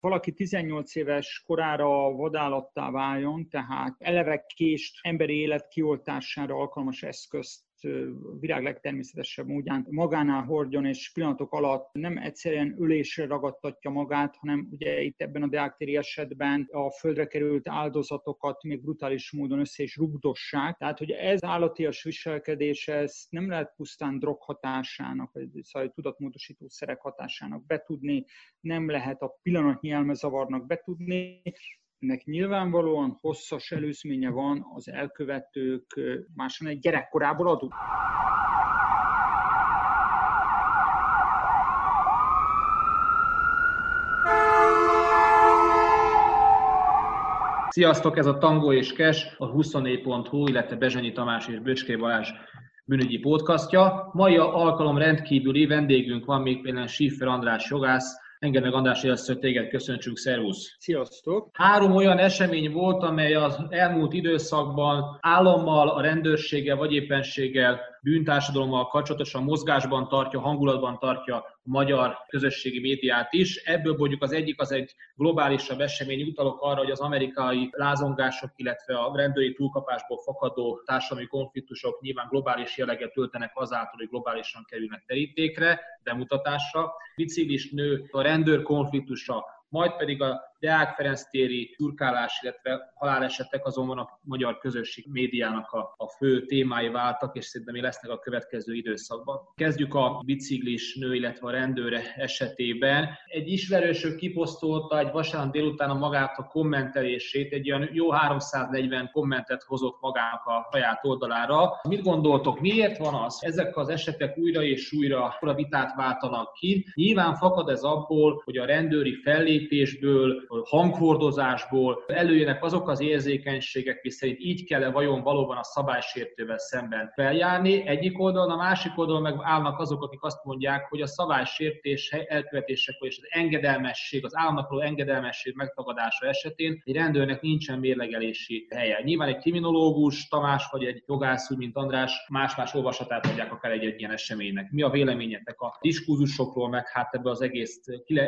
valaki 18 éves korára vadállattá váljon, tehát eleve kést emberi élet kioltására alkalmas eszközt virág legtermészetesebb módján magánál hordjon, és pillanatok alatt nem egyszerűen ülésre ragadtatja magát, hanem ugye itt ebben a deaktéri esetben a földre került áldozatokat még brutális módon össze is rugdossák. Tehát, hogy ez állatias viselkedés, ez nem lehet pusztán drog hatásának, vagy szóval tudatmódosító szerek hatásának betudni, nem lehet a pillanatnyi elmezavarnak betudni, ennek nyilvánvalóan hosszas előzménye van az elkövetők máson egy gyerekkorából adó. Sziasztok, ez a Tango és Kes, a 24.hu, illetve Bezsenyi Tamás és Böcské Balázs bűnügyi podcastja. Mai alkalom rendkívüli vendégünk van még például Schiffer András jogász, Engem meg András, hogy téged köszöntsük, szervusz! Sziasztok! Három olyan esemény volt, amely az elmúlt időszakban állammal, a rendőrséggel vagy éppenséggel bűntársadalommal kapcsolatosan mozgásban tartja, hangulatban tartja a magyar közösségi médiát is. Ebből mondjuk az egyik az egy globálisabb esemény, utalok arra, hogy az amerikai lázongások, illetve a rendőri túlkapásból fakadó társadalmi konfliktusok nyilván globális jelleget töltenek azáltal, hogy globálisan kerülnek terítékre, bemutatásra. Biciklis nő a rendőr konfliktusa, majd pedig a Deák Ferenc téri turkálás, illetve halálesetek azonban a magyar közösség médiának a, a fő témái váltak, és szerintem mi lesznek a következő időszakban. Kezdjük a biciklis nő, illetve a rendőre esetében. Egy ismerősök kiposztolta egy vasárnap délután a magát a kommentelését, egy olyan jó 340 kommentet hozott magának a saját oldalára. Mit gondoltok, miért van az? Ezek az esetek újra és újra a vitát váltanak ki. Nyilván fakad ez abból, hogy a rendőri fellépésből, hanghordozásból előjönnek azok az érzékenységek, szerint így kell-e vajon valóban a szabálysértővel szemben feljárni. Egyik oldalon, a másik oldalon meg állnak azok, akik azt mondják, hogy a szabálysértés elkövetésekor és az engedelmesség, az államnak engedelmesség megtagadása esetén egy rendőrnek nincsen mérlegelési helye. Nyilván egy kriminológus, Tamás vagy egy jogász, mint András más-más olvasatát adják akár egy, egy ilyen eseménynek. Mi a véleményetek a diskurzusokról, meg hát ebből az egész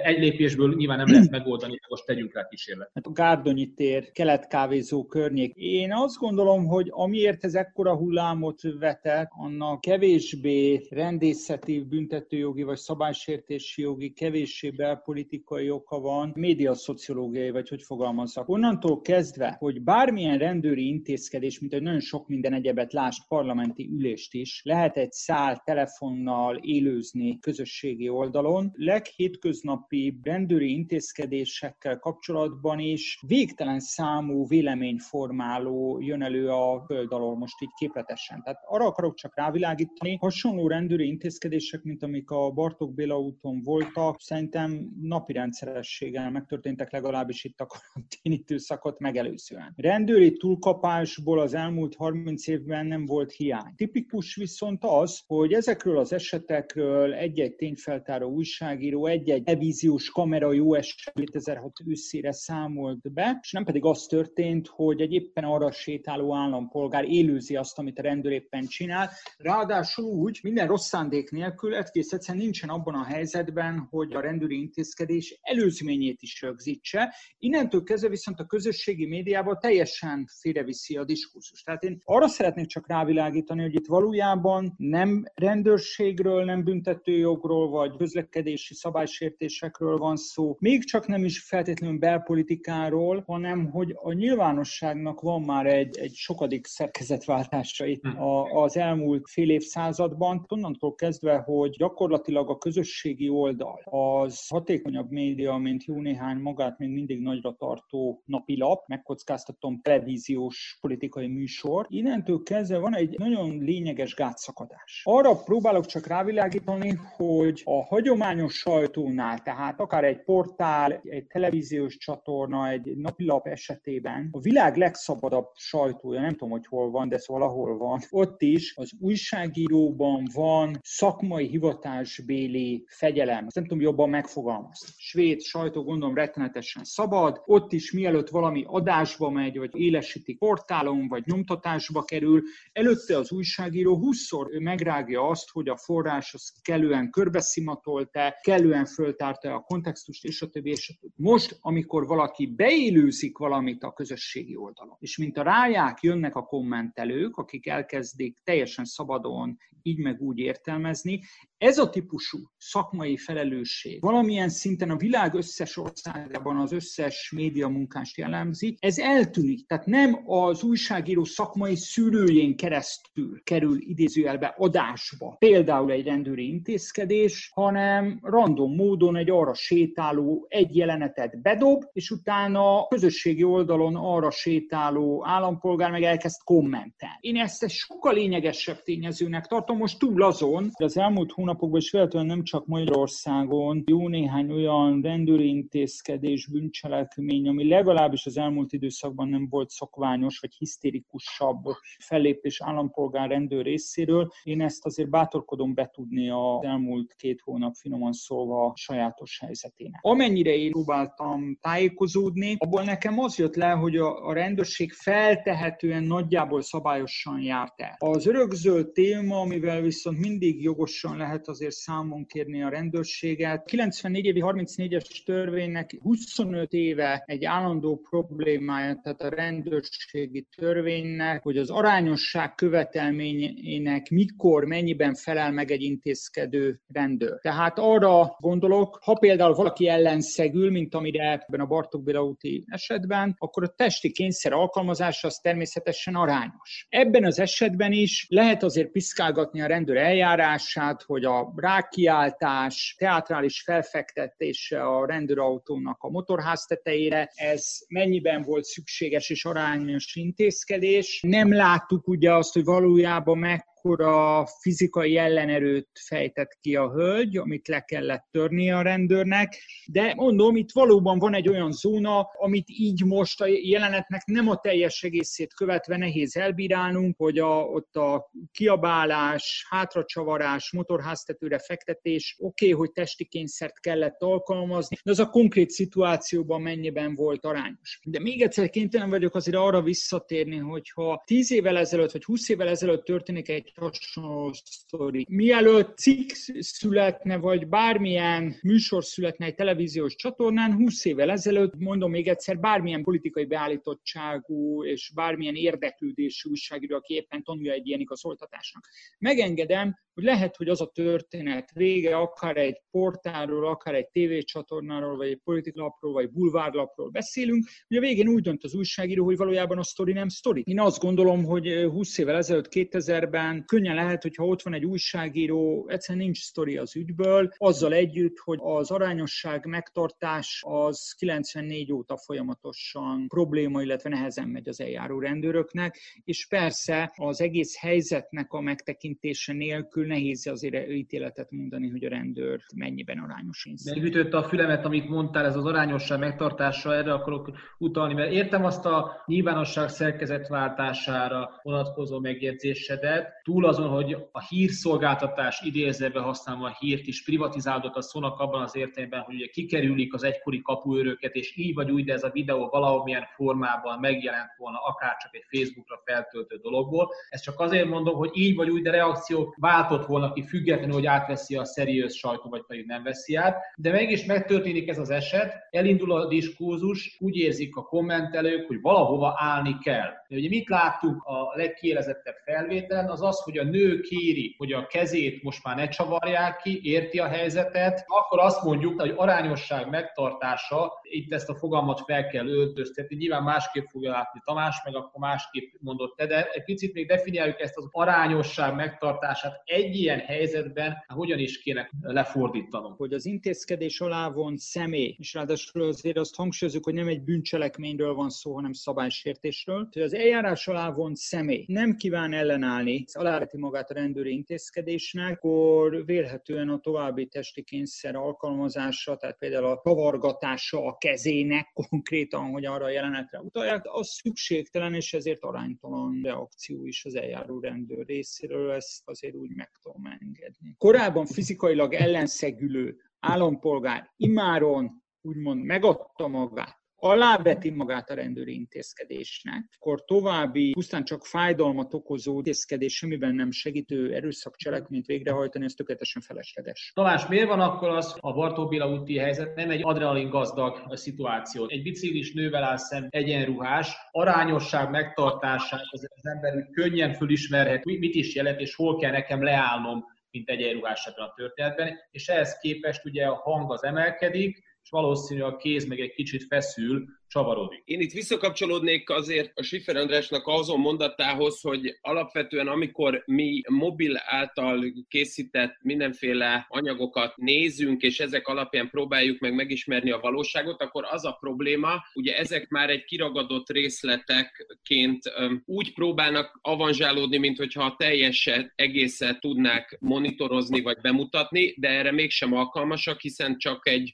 egy lépésből nyilván nem lehet megoldani, most tegyünk rá kísérlet. Hát a Gárdonyi tér, keletkávézó környék. Én azt gondolom, hogy amiért ez ekkora hullámot vetett, annak kevésbé rendészeti, büntetőjogi vagy szabálysértési jogi, kevéssé belpolitikai oka van, médiaszociológiai, vagy hogy fogalmazzak. Onnantól kezdve, hogy bármilyen rendőri intézkedés, mint egy nagyon sok minden egyebet, lást parlamenti ülést is, lehet egy szál telefonnal élőzni közösségi oldalon, leghétköznapi rendőri intézkedésekkel kapcsolatban is végtelen számú véleményformáló jön elő a föld alól most így képletesen. Tehát arra akarok csak rávilágítani, hasonló rendőri intézkedések, mint amik a Bartók Béla úton voltak, szerintem napi rendszerességgel megtörténtek legalábbis itt a karantén időszakot megelőzően. Rendőri túlkapásból az elmúlt 30 évben nem volt hiány. Tipikus viszont az, hogy ezekről az esetekről egy-egy tényfeltáró újságíró, egy-egy evíziós kamera jó eset 2006 őszére számolt be, és nem pedig az történt, hogy egy éppen arra sétáló állampolgár élőzi azt, amit a rendőr éppen csinál. Ráadásul úgy, minden rossz szándék nélkül, egész egyszerűen nincsen abban a helyzetben, hogy a rendőri intézkedés előzményét is rögzítse. Innentől kezdve viszont a közösségi médiában teljesen félreviszi a diskurzus. Tehát én arra szeretnék csak rávilágítani, hogy itt valójában nem rendőrségről, nem büntetőjogról, vagy közlekedési szabálysértésekről van szó, még csak nem is feltétlenül belpolitikáról, hanem hogy a nyilvánosságnak van már egy, egy sokadik szerkezetváltása itt hm. a, az elmúlt fél évszázadban, onnantól kezdve, hogy gyakorlatilag a közösségi oldal az hatékonyabb média, mint jó néhány magát még mindig nagyra tartó napilap, megkockáztatom televíziós politikai műsor. Innentől kezdve van egy nagyon lényeges gátszakadás. Arra próbálok csak rávilágítani, hogy a hagyományos sajtónál, tehát akár egy portál, egy televíziós csatorna, egy napilap esetében a világ legszabadabb sajtója, nem tudom, hogy hol van, de szóval ahol van, ott is az újságíróban van szakmai hivatásbéli fegyelem. Ezt nem tudom jobban megfogalmazni. Svéd sajtó gondolom rettenetesen szabad, ott is mielőtt valami adásba megy, vagy élesítik portálon, vagy nyomtatásba kerül, előtte az újságíró 20-szor megrágja azt, hogy a forrás az kellően körbeszimatolt-e, kellően föltárta a kontextust, és a többi, és a többi. Most amikor valaki beélőzik valamit a közösségi oldalon, és mint a ráják jönnek a kommentelők, akik elkezdik teljesen szabadon így meg úgy értelmezni, ez a típusú szakmai felelősség valamilyen szinten a világ összes országában az összes média munkást jellemzi, ez eltűnik. Tehát nem az újságíró szakmai szűrőjén keresztül kerül idézőjelbe adásba, például egy rendőri intézkedés, hanem random módon egy arra sétáló egy jelenetet bedob, és utána közösségi oldalon arra sétáló állampolgár meg elkezd kommentelni. Én ezt egy sokkal lényegesebb tényezőnek tartom, most túl azon, hogy az elmúlt hónap hónapokban, és véletlenül nem csak Magyarországon, jó néhány olyan rendőri intézkedés, bűncselekmény, ami legalábbis az elmúlt időszakban nem volt szokványos, vagy hisztérikusabb fellépés állampolgár rendőr részéről. Én ezt azért bátorkodom betudni az elmúlt két hónap finoman szólva sajátos helyzetének. Amennyire én próbáltam tájékozódni, abból nekem az jött le, hogy a, a rendőrség feltehetően nagyjából szabályosan járt el. Az örökzöld téma, amivel viszont mindig jogosan lehet azért számon kérni a rendőrséget. 94 évi 34-es törvénynek 25 éve egy állandó problémája, tehát a rendőrségi törvénynek, hogy az arányosság követelményének mikor, mennyiben felel meg egy intézkedő rendőr. Tehát arra gondolok, ha például valaki ellenszegül, mint amire ebben a Bartók Béla úti esetben, akkor a testi kényszer alkalmazása az természetesen arányos. Ebben az esetben is lehet azért piszkálgatni a rendőr eljárását, hogy a rákiáltás, teátrális felfektetése a rendőrautónak a motorház tetejére, ez mennyiben volt szükséges és arányos intézkedés. Nem láttuk ugye azt, hogy valójában meg akkora fizikai ellenerőt fejtett ki a hölgy, amit le kellett törni a rendőrnek, de mondom, itt valóban van egy olyan zóna, amit így most a jelenetnek nem a teljes egészét követve nehéz elbírálnunk, hogy a, ott a kiabálás, hátracsavarás, motorháztetőre fektetés, oké, okay, hogy testi kényszert kellett alkalmazni, de az a konkrét szituációban mennyiben volt arányos. De még egyszer kénytelen vagyok azért arra visszatérni, hogyha 10 évvel ezelőtt vagy 20 évvel ezelőtt történik egy hasonló sztori. Mielőtt cikk születne, vagy bármilyen műsor születne egy televíziós csatornán, 20 évvel ezelőtt, mondom még egyszer, bármilyen politikai beállítottságú és bármilyen érdeklődésű újságíró, aki éppen tanulja egy ilyen igazoltatásnak. Megengedem, hogy lehet, hogy az a történet vége akár egy portálról, akár egy tévécsatornáról, vagy egy politiklapról, vagy bulvárlapról beszélünk, hogy a végén úgy dönt az újságíró, hogy valójában a sztori nem sztori. Én azt gondolom, hogy 20 évvel ezelőtt, 2000-ben könnyen lehet, hogyha ott van egy újságíró, egyszerűen nincs sztori az ügyből, azzal együtt, hogy az arányosság megtartás az 94 óta folyamatosan probléma, illetve nehezen megy az eljáró rendőröknek, és persze az egész helyzetnek a megtekintése nélkül nélkül nehéz azért ítéletet mondani, hogy a rendőr mennyiben arányos. Megütötte a fülemet, amit mondtál, ez az arányosság megtartása, erre akarok utalni, mert értem azt a nyilvánosság szerkezetváltására vonatkozó megjegyzésedet, túl azon, hogy a hírszolgáltatás idézőbe használva a hírt is privatizálódott a szónak abban az értelemben, hogy ugye kikerülik az egykori kapuőröket, és így vagy úgy, de ez a videó valamilyen formában megjelent volna, akár csak egy Facebookra feltöltő dologból. Ezt csak azért mondom, hogy így vagy úgy, de reakciók vált látott volna ki függetlenül, hogy átveszi a szeriős sajtó, vagy pedig nem veszi át. De mégis megtörténik ez az eset, elindul a diskurzus, úgy érzik a kommentelők, hogy valahova állni kell. De ugye mit láttuk a legkielezettebb felvételen, az az, hogy a nő kéri, hogy a kezét most már ne csavarják ki, érti a helyzetet, akkor azt mondjuk, hogy arányosság megtartása, itt ezt a fogalmat fel kell öltöztetni, nyilván másképp fogja látni Tamás, meg akkor másképp mondott te, de egy picit még definiáljuk ezt az arányosság megtartását egy ilyen helyzetben hogyan is kéne lefordítanunk? Hogy az intézkedés alá von személy, és ráadásul azért azt hangsúlyozunk, hogy nem egy bűncselekményről van szó, hanem szabálysértésről, hogy az eljárás alá von személy nem kíván ellenállni, aláreti magát a rendőri intézkedésnek, akkor vélhetően a további testi kényszer alkalmazása, tehát például a kavargatása a kezének konkrétan, hogy arra a jelenetre utalják, az szükségtelen és ezért aránytalan reakció is az eljáró rendőr részéről, ezt azért úgy meg tudom engedni. Korábban fizikailag ellenszegülő állampolgár imáron úgymond megadta magát, aláveti magát a rendőri intézkedésnek, akkor további pusztán csak fájdalmat okozó intézkedés semmiben nem segítő erőszakcselekményt végrehajtani, ez tökéletesen felesleges. Talán miért van akkor az a Bartó úti helyzet nem egy adrenalin gazdag szituáció? Egy biciklis nővel áll szem egyenruhás, arányosság megtartását az, az ember könnyen fölismerhet, mit is jelent, és hol kell nekem leállnom, mint egyenruhás ebben a történetben, és ehhez képest ugye a hang az emelkedik, és valószínű a kéz meg egy kicsit feszül, csavarodik. Én itt visszakapcsolódnék azért a Schiffer Andrásnak azon mondatához, hogy alapvetően amikor mi mobil által készített mindenféle anyagokat nézünk, és ezek alapján próbáljuk meg megismerni a valóságot, akkor az a probléma, ugye ezek már egy kiragadott részletekként úgy próbálnak avanzsálódni, mint hogyha a teljes egészet tudnák monitorozni vagy bemutatni, de erre mégsem alkalmasak, hiszen csak egy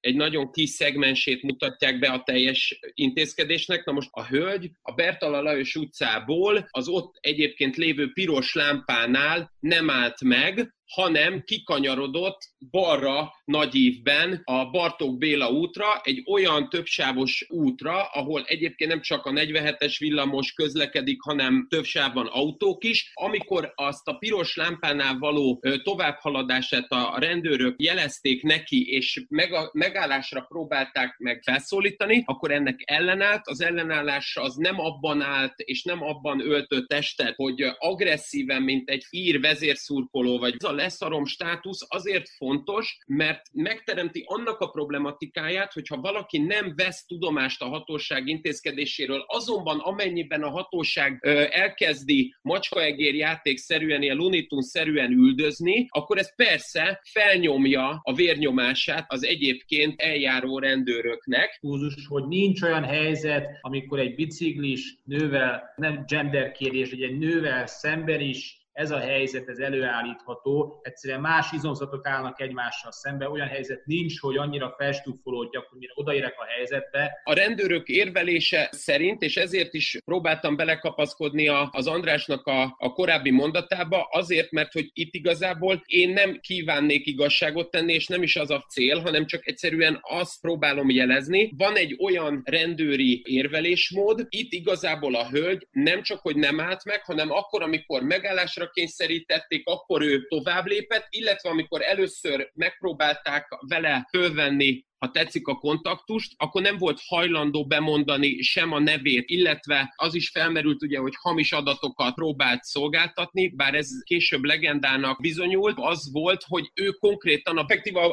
egy nagyon kis szegmensét mutatják be a teljes intézkedésnek. Na most a hölgy a Bertala Lajos utcából az ott egyébként lévő piros lámpánál nem állt meg, hanem kikanyarodott balra nagyívben a Bartók Béla útra, egy olyan többsávos útra, ahol egyébként nem csak a 47-es villamos közlekedik, hanem több sávban autók is. Amikor azt a piros lámpánál való továbbhaladását a rendőrök jelezték neki, és megállásra próbálták meg felszólítani, akkor ennek ellenállt. Az ellenállás az nem abban állt, és nem abban öltött testet, hogy agresszíven, mint egy ír vezérszurkoló, vagy az a leszarom státusz azért fontos, mert megteremti annak a problematikáját, hogyha valaki nem vesz tudomást a hatóság intézkedéséről, azonban amennyiben a hatóság elkezdi macskaegér játékszerűen, ilyen Looney szerűen üldözni, akkor ez persze felnyomja a vérnyomását az egyébként eljáró rendőröknek. Húzus, hogy nincs olyan helyzet, amikor egy biciklis nővel, nem gender kérdés, egy nővel szemben is ez a helyzet, ez előállítható, egyszerűen más izomzatok állnak egymással szembe, olyan helyzet nincs, hogy annyira felstúfolódjak, hogy mire odaérek a helyzetbe. A rendőrök érvelése szerint, és ezért is próbáltam belekapaszkodni az Andrásnak a, a korábbi mondatába, azért, mert hogy itt igazából én nem kívánnék igazságot tenni, és nem is az a cél, hanem csak egyszerűen azt próbálom jelezni. Van egy olyan rendőri érvelésmód, itt igazából a hölgy nem csak, hogy nem állt meg, hanem akkor, amikor megállásra kényszerítették, akkor ő tovább lépett, illetve amikor először megpróbálták vele fölvenni ha tetszik a kontaktust, akkor nem volt hajlandó bemondani sem a nevét, illetve az is felmerült ugye, hogy hamis adatokat próbált szolgáltatni, bár ez később legendának bizonyult, az volt, hogy ő konkrétan a,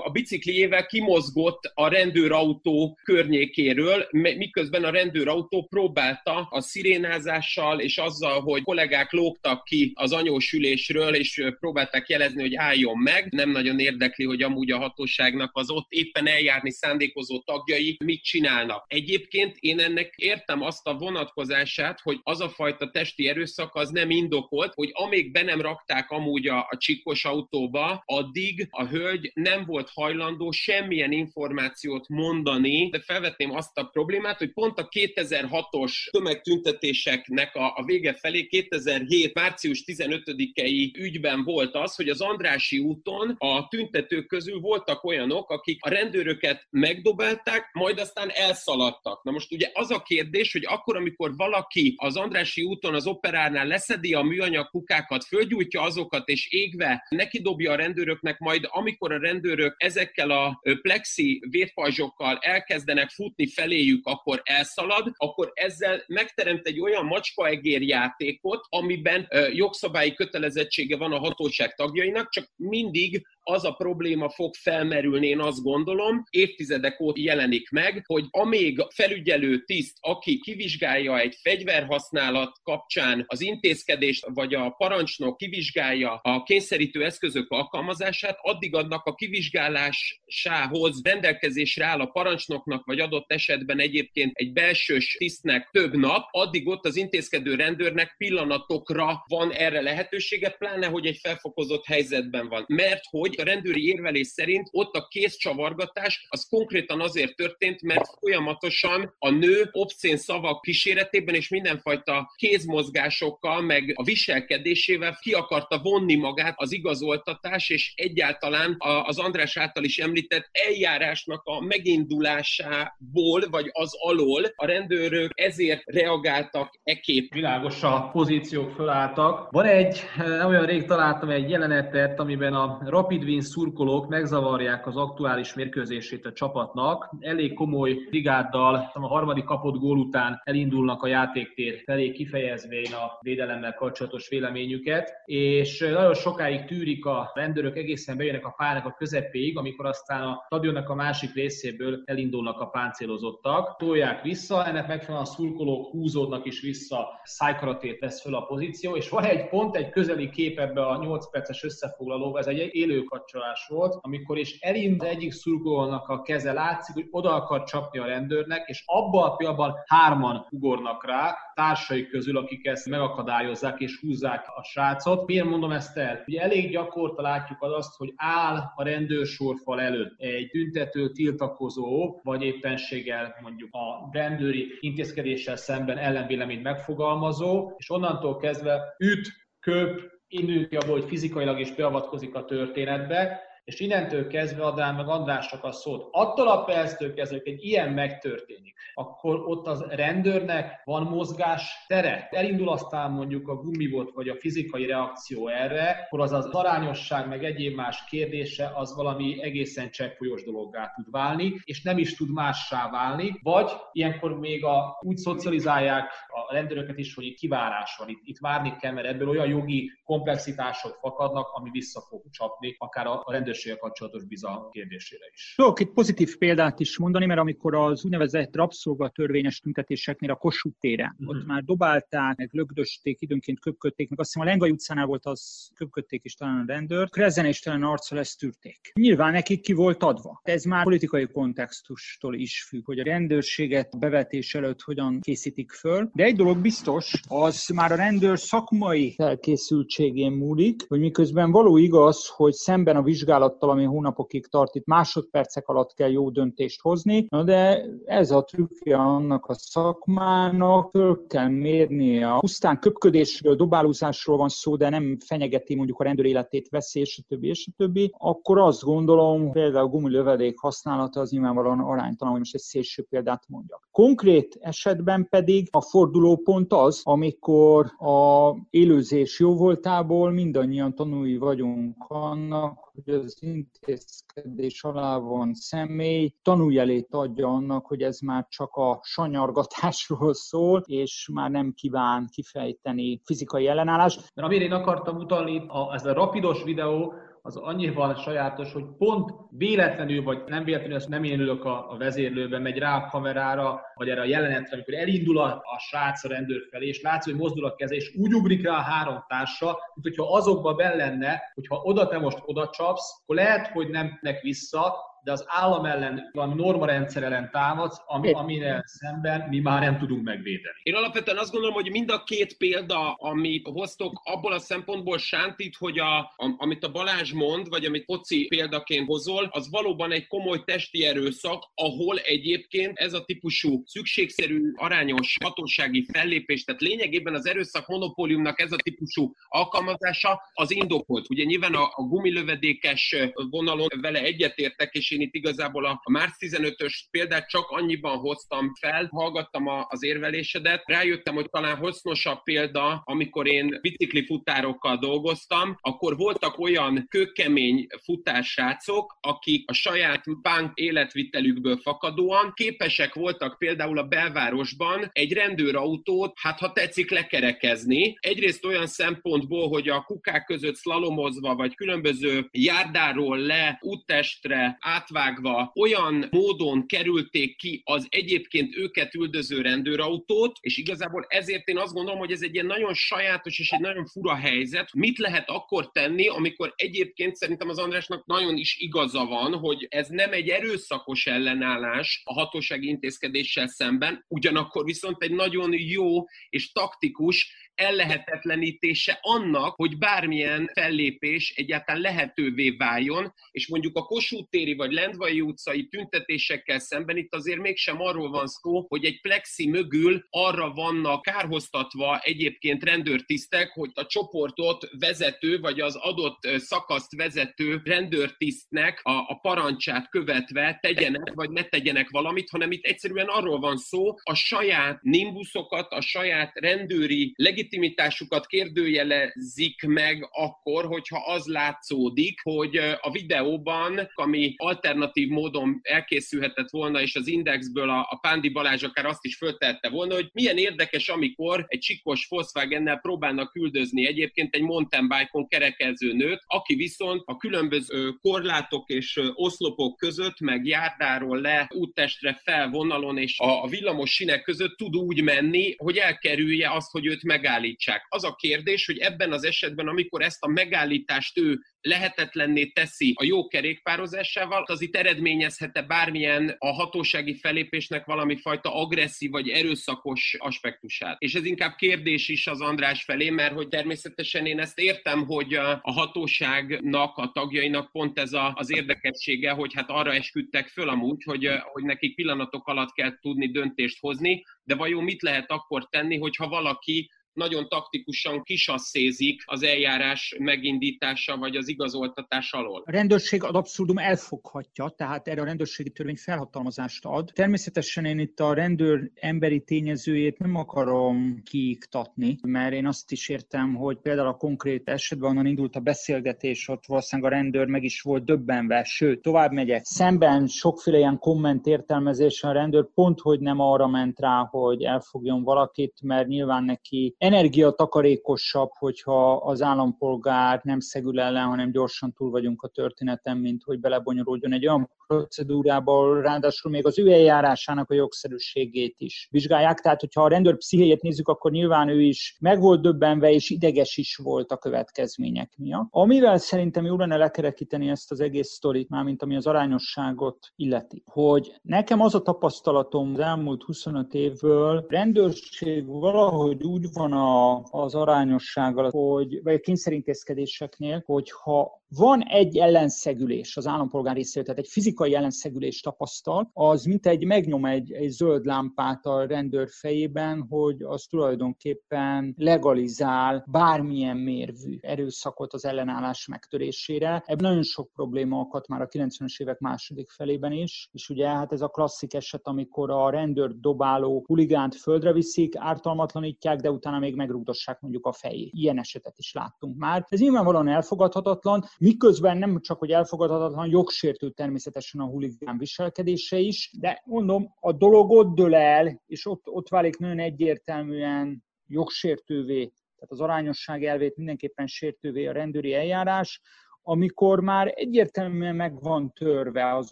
a bicikliével kimozgott a rendőrautó környékéről, miközben a rendőrautó próbálta a szirénázással és azzal, hogy kollégák lógtak ki az anyósülésről, és próbálták jelezni, hogy álljon meg. Nem nagyon érdekli, hogy amúgy a hatóságnak az ott éppen eljárni szándékozó tagjai mit csinálnak. Egyébként én ennek értem azt a vonatkozását, hogy az a fajta testi erőszak az nem indokolt, hogy amíg be nem rakták amúgy a, a csikos autóba, addig a hölgy nem volt hajlandó semmilyen információt mondani, de felvetném azt a problémát, hogy pont a 2006-os tömegtüntetéseknek a, a vége felé 2007. március 15-i ügyben volt az, hogy az Andrási úton a tüntetők közül voltak olyanok, akik a rendőröket megdobálták, majd aztán elszaladtak. Na most ugye az a kérdés, hogy akkor, amikor valaki az Andrási úton az operárnál leszedi a műanyag kukákat, fölgyújtja azokat, és égve neki dobja a rendőröknek, majd amikor a rendőrök ezekkel a plexi vérpajzsokkal elkezdenek futni feléjük, akkor elszalad, akkor ezzel megteremt egy olyan macskaegér játékot, amiben jogszabályi kötelezettsége van a hatóság tagjainak, csak mindig az a probléma fog felmerülni, én azt gondolom, évtizedek óta jelenik meg, hogy amíg felügyelő tiszt, aki kivizsgálja egy fegyverhasználat kapcsán az intézkedést, vagy a parancsnok kivizsgálja a kényszerítő eszközök alkalmazását, addig adnak a kivizsgálásához rendelkezésre áll a parancsnoknak, vagy adott esetben egyébként egy belsős tisztnek több nap, addig ott az intézkedő rendőrnek pillanatokra van erre lehetősége, pláne, hogy egy felfokozott helyzetben van. Mert hogy a rendőri érvelés szerint ott a kézcsavargatás az konkrétan azért történt, mert folyamatosan a nő obszén szavak kíséretében és mindenfajta kézmozgásokkal, meg a viselkedésével ki akarta vonni magát az igazoltatás, és egyáltalán az András által is említett eljárásnak a megindulásából, vagy az alól a rendőrök ezért reagáltak ekép. Világos a pozíciók fölálltak. Van egy, nem olyan rég találtam egy jelenetet, amiben a Rapid Wien szurkolók megzavarják az aktuális mérkőzését a csapatnak. Elég komoly brigáddal a harmadik kapott gól után elindulnak a játéktér felé kifejezvén a védelemmel kapcsolatos véleményüket, és nagyon sokáig tűrik a rendőrök, egészen bejönnek a pályának a közepéig, amikor aztán a stadionnak a másik részéből elindulnak a páncélozottak, tolják vissza, ennek megfelelően a szurkolók húzódnak is vissza, szájkaratét vesz föl a pozíció, és van egy pont, egy közeli kép ebbe a 8 perces összefoglalóba, ez egy élő kapcsolás volt, amikor is elindul egyik szurkolónak a keze, látszik, hogy oda akar csapni a rendőrnek, és abban a pillanatban hárman ugornak rá, társai közül, akik ezt megakadályozzák és húzzák a srácot. Miért mondom ezt el? Ugye elég gyakorta látjuk az azt, hogy áll a rendőrsorfal előtt egy tüntető, tiltakozó, vagy éppenséggel mondjuk a rendőri intézkedéssel szemben ellenvéleményt megfogalmazó, és onnantól kezdve üt, köp, induljuk abból, hogy fizikailag is beavatkozik a történetbe, és innentől kezdve adnám meg Andrásnak a szót. Attól a perctől kezdve, hogy egy ilyen megtörténik, akkor ott az rendőrnek van mozgás tere. Elindul aztán mondjuk a gumibot vagy a fizikai reakció erre, akkor az az arányosság meg egyéb más kérdése az valami egészen cseppfolyós dologgá tud válni, és nem is tud mássá válni, vagy ilyenkor még a, úgy szocializálják a rendőröket is, hogy kivárás van, itt, itt várni kell, mert ebből olyan jogi komplexitások fakadnak, ami vissza fog csapni akár a rendőr rendőrséggel kapcsolatos bizalom kérdésére is. Tudok itt pozitív példát is mondani, mert amikor az úgynevezett rabszolgatörvényes tüntetéseknél a Kossuth téren, uh-huh. ott már dobálták, meg lögdösték, időnként köpködték, meg azt hiszem a Lengai utcánál volt az köpködték is talán a rendőr, krezenéstelen arccal ezt tűrték. Nyilván nekik ki volt adva. Ez már politikai kontextustól is függ, hogy a rendőrséget bevetés előtt hogyan készítik föl. De egy dolog biztos, az már a rendőr szakmai felkészültségén múlik, hogy miközben való igaz, hogy szemben a vizsgálat vizsgálattal, ami hónapokig tart, itt másodpercek alatt kell jó döntést hozni, na de ez a trükkje annak a szakmának, föl kell mérni a pusztán köpködésről, dobálózásról van szó, de nem fenyegeti mondjuk a rendőr életét veszély, és a többi, és a többi, akkor azt gondolom, például a gumilövedék használata az nyilvánvalóan aránytalan, hogy most egy szélső példát mondjak. Konkrét esetben pedig a fordulópont az, amikor a élőzés jóvoltából mindannyian tanulni vagyunk annak, hogy az intézkedés alá van személy tanújelét adja annak, hogy ez már csak a sanyargatásról szól, és már nem kíván kifejteni fizikai ellenállás. Mert amire én akartam utalni, a, ez a rapidos videó, az annyival sajátos, hogy pont véletlenül, vagy nem véletlenül, ezt nem én ülök a, a vezérlőben, megy rá a kamerára, vagy erre a jelenetre, amikor elindul a, a srác a rendőr felé, és látszik, hogy mozdul a keze, és úgy ugrik rá a három társa, mint hogyha azokba ben lenne, hogyha oda te most oda csapsz, akkor lehet, hogy nem nek vissza, de az állam ellen, valami normarendszer ellen támadsz, ami, amire szemben mi már nem tudunk megvédeni. Én alapvetően azt gondolom, hogy mind a két példa, amit hoztok, abból a szempontból sántít, hogy a, a, amit a Balázs mond, vagy amit Poci példaként hozol, az valóban egy komoly testi erőszak, ahol egyébként ez a típusú szükségszerű, arányos hatósági fellépés, tehát lényegében az erőszak monopóliumnak ez a típusú alkalmazása az indokolt. Ugye nyilván a, a gumilövedékes vonalon vele egyetértek, és én itt igazából a, a március 15-ös példát csak annyiban hoztam fel, hallgattam az érvelésedet, rájöttem, hogy talán hasznosabb példa, amikor én bicikli futárokkal dolgoztam, akkor voltak olyan kőkemény futársrácok, akik a saját punk életvitelükből fakadóan képesek voltak például a belvárosban egy rendőrautót, hát ha tetszik, lekerekezni. Egyrészt olyan szempontból, hogy a kukák között szlalomozva, vagy különböző járdáról le, úttestre, átvágva olyan módon kerülték ki az egyébként őket üldöző rendőrautót, és igazából ezért én azt gondolom, hogy ez egy ilyen nagyon sajátos és egy nagyon fura helyzet. Mit lehet akkor tenni, amikor egyébként szerintem az Andrásnak nagyon is igaza van, hogy ez nem egy erőszakos ellenállás a hatósági intézkedéssel szemben, ugyanakkor viszont egy nagyon jó és taktikus ellehetetlenítése annak, hogy bármilyen fellépés egyáltalán lehetővé váljon, és mondjuk a Kossuth téri vagy Lendvai utcai tüntetésekkel szemben itt azért mégsem arról van szó, hogy egy plexi mögül arra vannak kárhoztatva egyébként rendőrtisztek, hogy a csoportot vezető, vagy az adott szakaszt vezető rendőrtisztnek a, a parancsát követve tegyenek, vagy ne tegyenek valamit, hanem itt egyszerűen arról van szó, a saját nimbuszokat, a saját rendőri legitimitásukat kérdőjelezik meg akkor, hogyha az látszódik, hogy a videóban, ami alternatív módon elkészülhetett volna, és az Indexből a, a Pándi Balázs akár azt is föltette volna, hogy milyen érdekes, amikor egy csikos Volkswagen-nel próbálnak küldözni egyébként egy mountain bike-on kerekező nőt, aki viszont a különböző korlátok és oszlopok között, meg járdáról le, úttestre felvonalon és a, villamos sinek között tud úgy menni, hogy elkerülje azt, hogy őt megáll megállítsák. Az a kérdés, hogy ebben az esetben, amikor ezt a megállítást ő lehetetlenné teszi a jó kerékpározásával, az itt eredményezhet-e bármilyen a hatósági felépésnek valami fajta agresszív vagy erőszakos aspektusát. És ez inkább kérdés is az András felé, mert hogy természetesen én ezt értem, hogy a hatóságnak, a tagjainak pont ez a, az érdekessége, hogy hát arra esküdtek föl amúgy, hogy, hogy nekik pillanatok alatt kell tudni döntést hozni, de vajon mit lehet akkor tenni, hogyha valaki nagyon taktikusan kisasszézik az eljárás megindítása vagy az igazoltatás alól. A rendőrség ad abszurdum elfoghatja, tehát erre a rendőrségi törvény felhatalmazást ad. Természetesen én itt a rendőr emberi tényezőjét nem akarom kiiktatni, mert én azt is értem, hogy például a konkrét esetben, onnan indult a beszélgetés, ott valószínűleg a rendőr meg is volt döbbenve, sőt, tovább megyek. Szemben sokféle ilyen komment értelmezésen a rendőr pont, hogy nem arra ment rá, hogy elfogjon valakit, mert nyilván neki energiatakarékosabb, hogyha az állampolgár nem szegül ellen, hanem gyorsan túl vagyunk a történeten, mint hogy belebonyolódjon egy olyan procedúrába, ráadásul még az ő eljárásának a jogszerűségét is vizsgálják. Tehát, hogyha a rendőr pszichéjét nézzük, akkor nyilván ő is meg volt döbbenve, és ideges is volt a következmények miatt. Amivel szerintem jó lenne lekerekíteni ezt az egész sztorit, mármint ami az arányosságot illeti, hogy nekem az a tapasztalatom az elmúlt 25 évből, rendőrség valahogy úgy van a, az arányossággal, hogy, vagy a kényszerintézkedéseknél, hogyha van egy ellenszegülés az állampolgár részéről, tehát egy fizikai ellenszegülés tapasztal, az mint egy megnyom egy, egy zöld lámpát a rendőr fejében, hogy az tulajdonképpen legalizál bármilyen mérvű erőszakot az ellenállás megtörésére. Ebben nagyon sok probléma akadt már a 90-es évek második felében is, és ugye hát ez a klasszik eset, amikor a rendőr dobáló huligánt földre viszik, ártalmatlanítják, de utána még megrugdossák mondjuk a fejét. Ilyen esetet is láttunk már. Ez nyilvánvalóan elfogadhatatlan, miközben nem csak, hogy elfogadhatatlan, jogsértő természetesen a huligán viselkedése is, de mondom, a dolog ott dől el, és ott, ott válik nagyon egyértelműen jogsértővé, tehát az arányosság elvét mindenképpen sértővé a rendőri eljárás, amikor már egyértelműen meg van törve az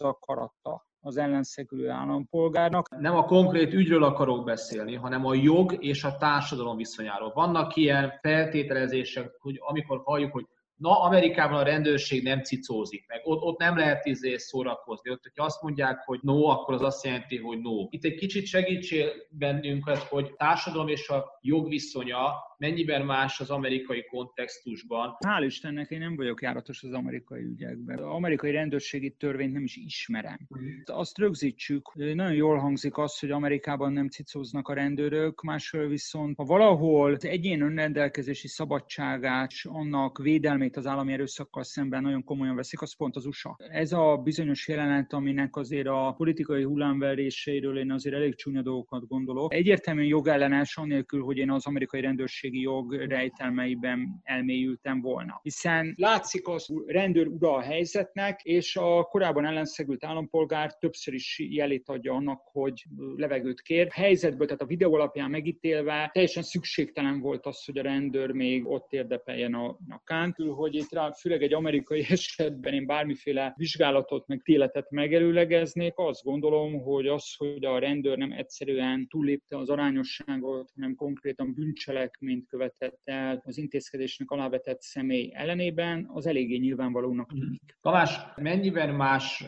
akarata az ellenszegülő állampolgárnak. Nem a konkrét ügyről akarok beszélni, hanem a jog és a társadalom viszonyáról. Vannak ilyen feltételezések, hogy amikor halljuk, hogy Na, Amerikában a rendőrség nem cicózik meg, ott, ott nem lehet izé szórakozni. Ott, hogyha azt mondják, hogy no, akkor az azt jelenti, hogy no. Itt egy kicsit segítsél bennünket, hogy társadalom és a jogviszonya mennyiben más az amerikai kontextusban. Hál' Istennek én nem vagyok járatos az amerikai ügyekben. Az amerikai rendőrségi törvényt nem is ismerem. Azt rögzítsük, nagyon jól hangzik az, hogy Amerikában nem cicóznak a rendőrök, másról viszont ha valahol az egyén önrendelkezési szabadságát, annak védelmét az állami erőszakkal szemben nagyon komolyan veszik, az pont az USA. Ez a bizonyos jelenet, aminek azért a politikai hullámveréseiről én azért elég csúnya dolgokat gondolok. Egyértelműen jogellenes, annélkül, hogy én az amerikai rendőrség rendőrségi jog rejtelmeiben elmélyültem volna. Hiszen látszik az rendőr ura a helyzetnek, és a korábban ellenszegült állampolgár többször is jelét adja annak, hogy levegőt kér. A helyzetből, tehát a videó alapján megítélve teljesen szükségtelen volt az, hogy a rendőr még ott érdepeljen a nyakán, hogy itt rá, főleg egy amerikai esetben én bármiféle vizsgálatot, meg ítéletet megelőlegeznék, azt gondolom, hogy az, hogy a rendőr nem egyszerűen túllépte az arányosságot, hanem konkrétan bűncselekményt követett el az intézkedésnek alávetett személy ellenében, az eléggé nyilvánvalónak tűnik. Tamás, mennyiben más